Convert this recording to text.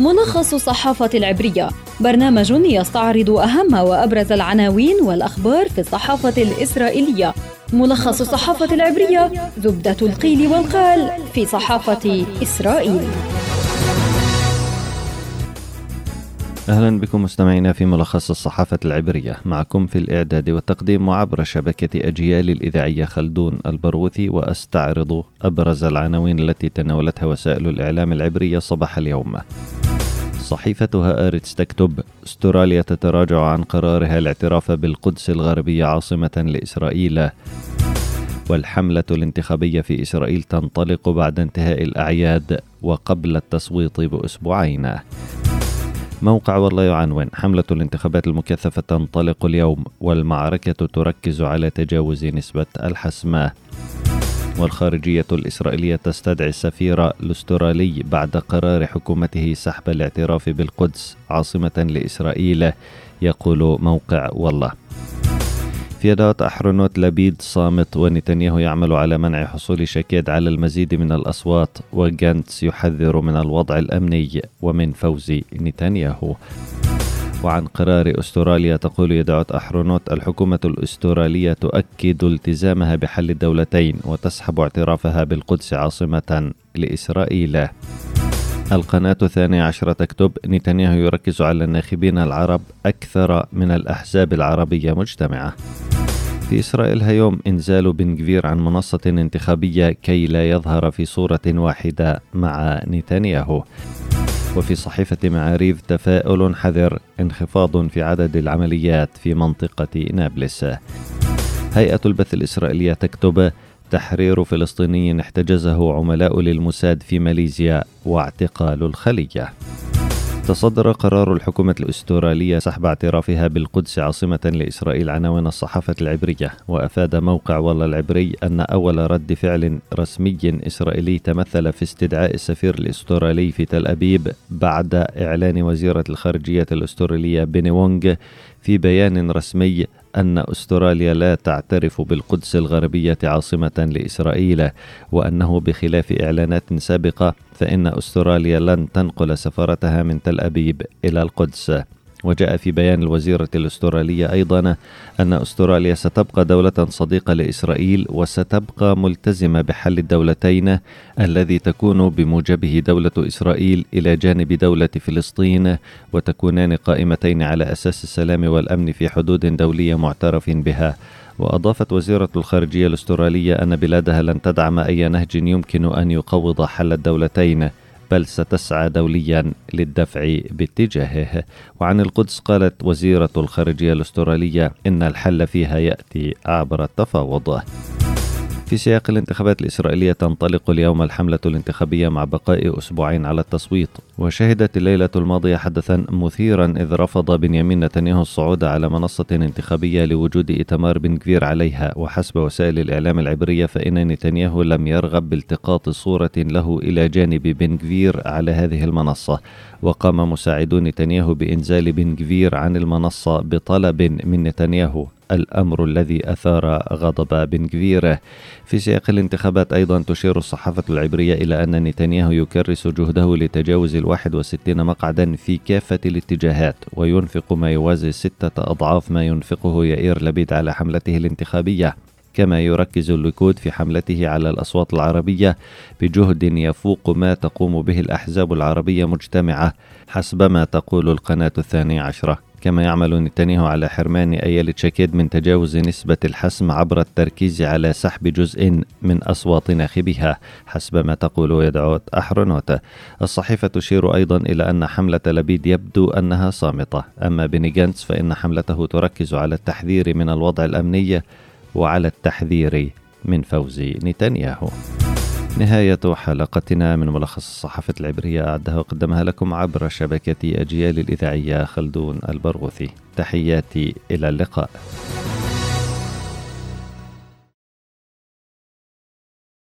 ملخص الصحافة العبرية. برنامج يستعرض أهم وأبرز العناوين والأخبار في الصحافة الإسرائيلية. ملخص الصحافة العبرية زبدة القيل والقال في صحافة إسرائيل. أهلا بكم مستمعينا في ملخص الصحافة العبرية. معكم في الإعداد والتقديم وعبر شبكة أجيال الإذاعية خلدون البرغوثي وأستعرض أبرز العناوين التي تناولتها وسائل الإعلام العبرية صباح اليوم. صحيفة هآرتس تكتب استراليا تتراجع عن قرارها الاعتراف بالقدس الغربية عاصمة لإسرائيل. والحملة الانتخابية في إسرائيل تنطلق بعد انتهاء الأعياد وقبل التصويت بأسبوعين. موقع والله يعنون حملة الانتخابات المكثفة تنطلق اليوم والمعركة تركز على تجاوز نسبة الحسمة. والخارجية الإسرائيلية تستدعي السفير الأسترالي بعد قرار حكومته سحب الاعتراف بالقدس عاصمة لإسرائيل يقول موقع والله. في أدوات أحرنوت لبيد صامت ونتنياهو يعمل على منع حصول شكيد على المزيد من الأصوات وجانتس يحذر من الوضع الأمني ومن فوز نتنياهو. وعن قرار أستراليا تقول يدعوت أحرنوت الحكومة الأسترالية تؤكد التزامها بحل الدولتين وتسحب اعترافها بالقدس عاصمة لإسرائيل. القناة الثانية عشرة تكتب نتنياهو يركز على الناخبين العرب أكثر من الأحزاب العربية مجتمعة. في إسرائيل هيوم إنزال بن كفير عن منصة انتخابية كي لا يظهر في صورة واحدة مع نتنياهو. وفي صحيفة معاريف تفاؤل حذر انخفاض في عدد العمليات في منطقة نابلس. هيئة البث الإسرائيلية تكتب تحرير فلسطيني احتجزه عملاء للموساد في ماليزيا واعتقال الخلية. تصدر قرار الحكومة الأسترالية سحب اعترافها بالقدس عاصمة لإسرائيل عناوين الصحافة العبرية وأفاد موقع والله العبري أن أول رد فعل رسمي إسرائيلي تمثل في استدعاء السفير الأسترالي في تل أبيب بعد إعلان وزيرة الخارجية الأسترالية بيني وونغ في بيان رسمي أن أستراليا لا تعترف بالقدس الغربية عاصمة لإسرائيل وأنه بخلاف إعلانات سابقة فإن أستراليا لن تنقل سفارتها من تل أبيب إلى القدس. وجاء في بيان الوزيرة الأسترالية أيضا أن أستراليا ستبقى دولة صديقة لإسرائيل وستبقى ملتزمة بحل الدولتين الذي تكون بموجبه دولة إسرائيل إلى جانب دولة فلسطين وتكونان قائمتين على أساس السلام والأمن في حدود دولية معترف بها. وأضافت وزيرة الخارجية الأسترالية أن بلادها لن تدعم أي نهج يمكن أن يقوض حل الدولتين. بل ستسعى دوليا للدفع باتجاهه. وعن القدس قالت وزيرة الخارجية الأسترالية إن الحل فيها يأتي عبر التفاوض. في سياق الانتخابات الإسرائيلية تنطلق اليوم الحملة الانتخابية مع بقاء أسبوعين على التصويت. وشهدت الليلة الماضية حدثا مثيرا إذ رفض بنيامين نتنياهو الصعود على منصة انتخابية لوجود إتمار بن كفير عليها. وحسب وسائل الإعلام العبرية فإن نتنياهو لم يرغب بالتقاط صورة له إلى جانب بن كفير على هذه المنصة. وقام مساعدو نتنياهو بإنزال بن كفير عن المنصة بطلب من نتنياهو. الأمر الذي أثار غضب بن كفير في سياق الانتخابات أيضا تشير الصحافة العبرية إلى أن نتنياهو يكرس جهده لتجاوز الواحد وستين مقعدا في كافة الاتجاهات وينفق ما يوازي ستة أضعاف ما ينفقه يائير لبيد على حملته الانتخابية. كما يركز الليكود في حملته على الأصوات العربية بجهد يفوق ما تقوم به الأحزاب العربية مجتمعة حسب ما تقول القناة الثانية عشرة. كما يعمل نتنياهو على حرمان أييلت شاكيد من تجاوز نسبة الحسم عبر التركيز على سحب جزء من أصوات ناخبيها حسب ما تقول يديعوت أحرونوت. الصحيفة تشير أيضا إلى أن حملة لبيد يبدو أنها صامتة. أما بيني جانتس فإن حملته تركز على التحذير من الوضع الأمني وعلى التحذير من فوز نتنياهو. نهاية حلقتنا من ملخص الصحافة العبرية أعدها وقدمها لكم عبر شبكة أجيال الإذاعية خلدون البرغوثي. تحياتي إلى اللقاء.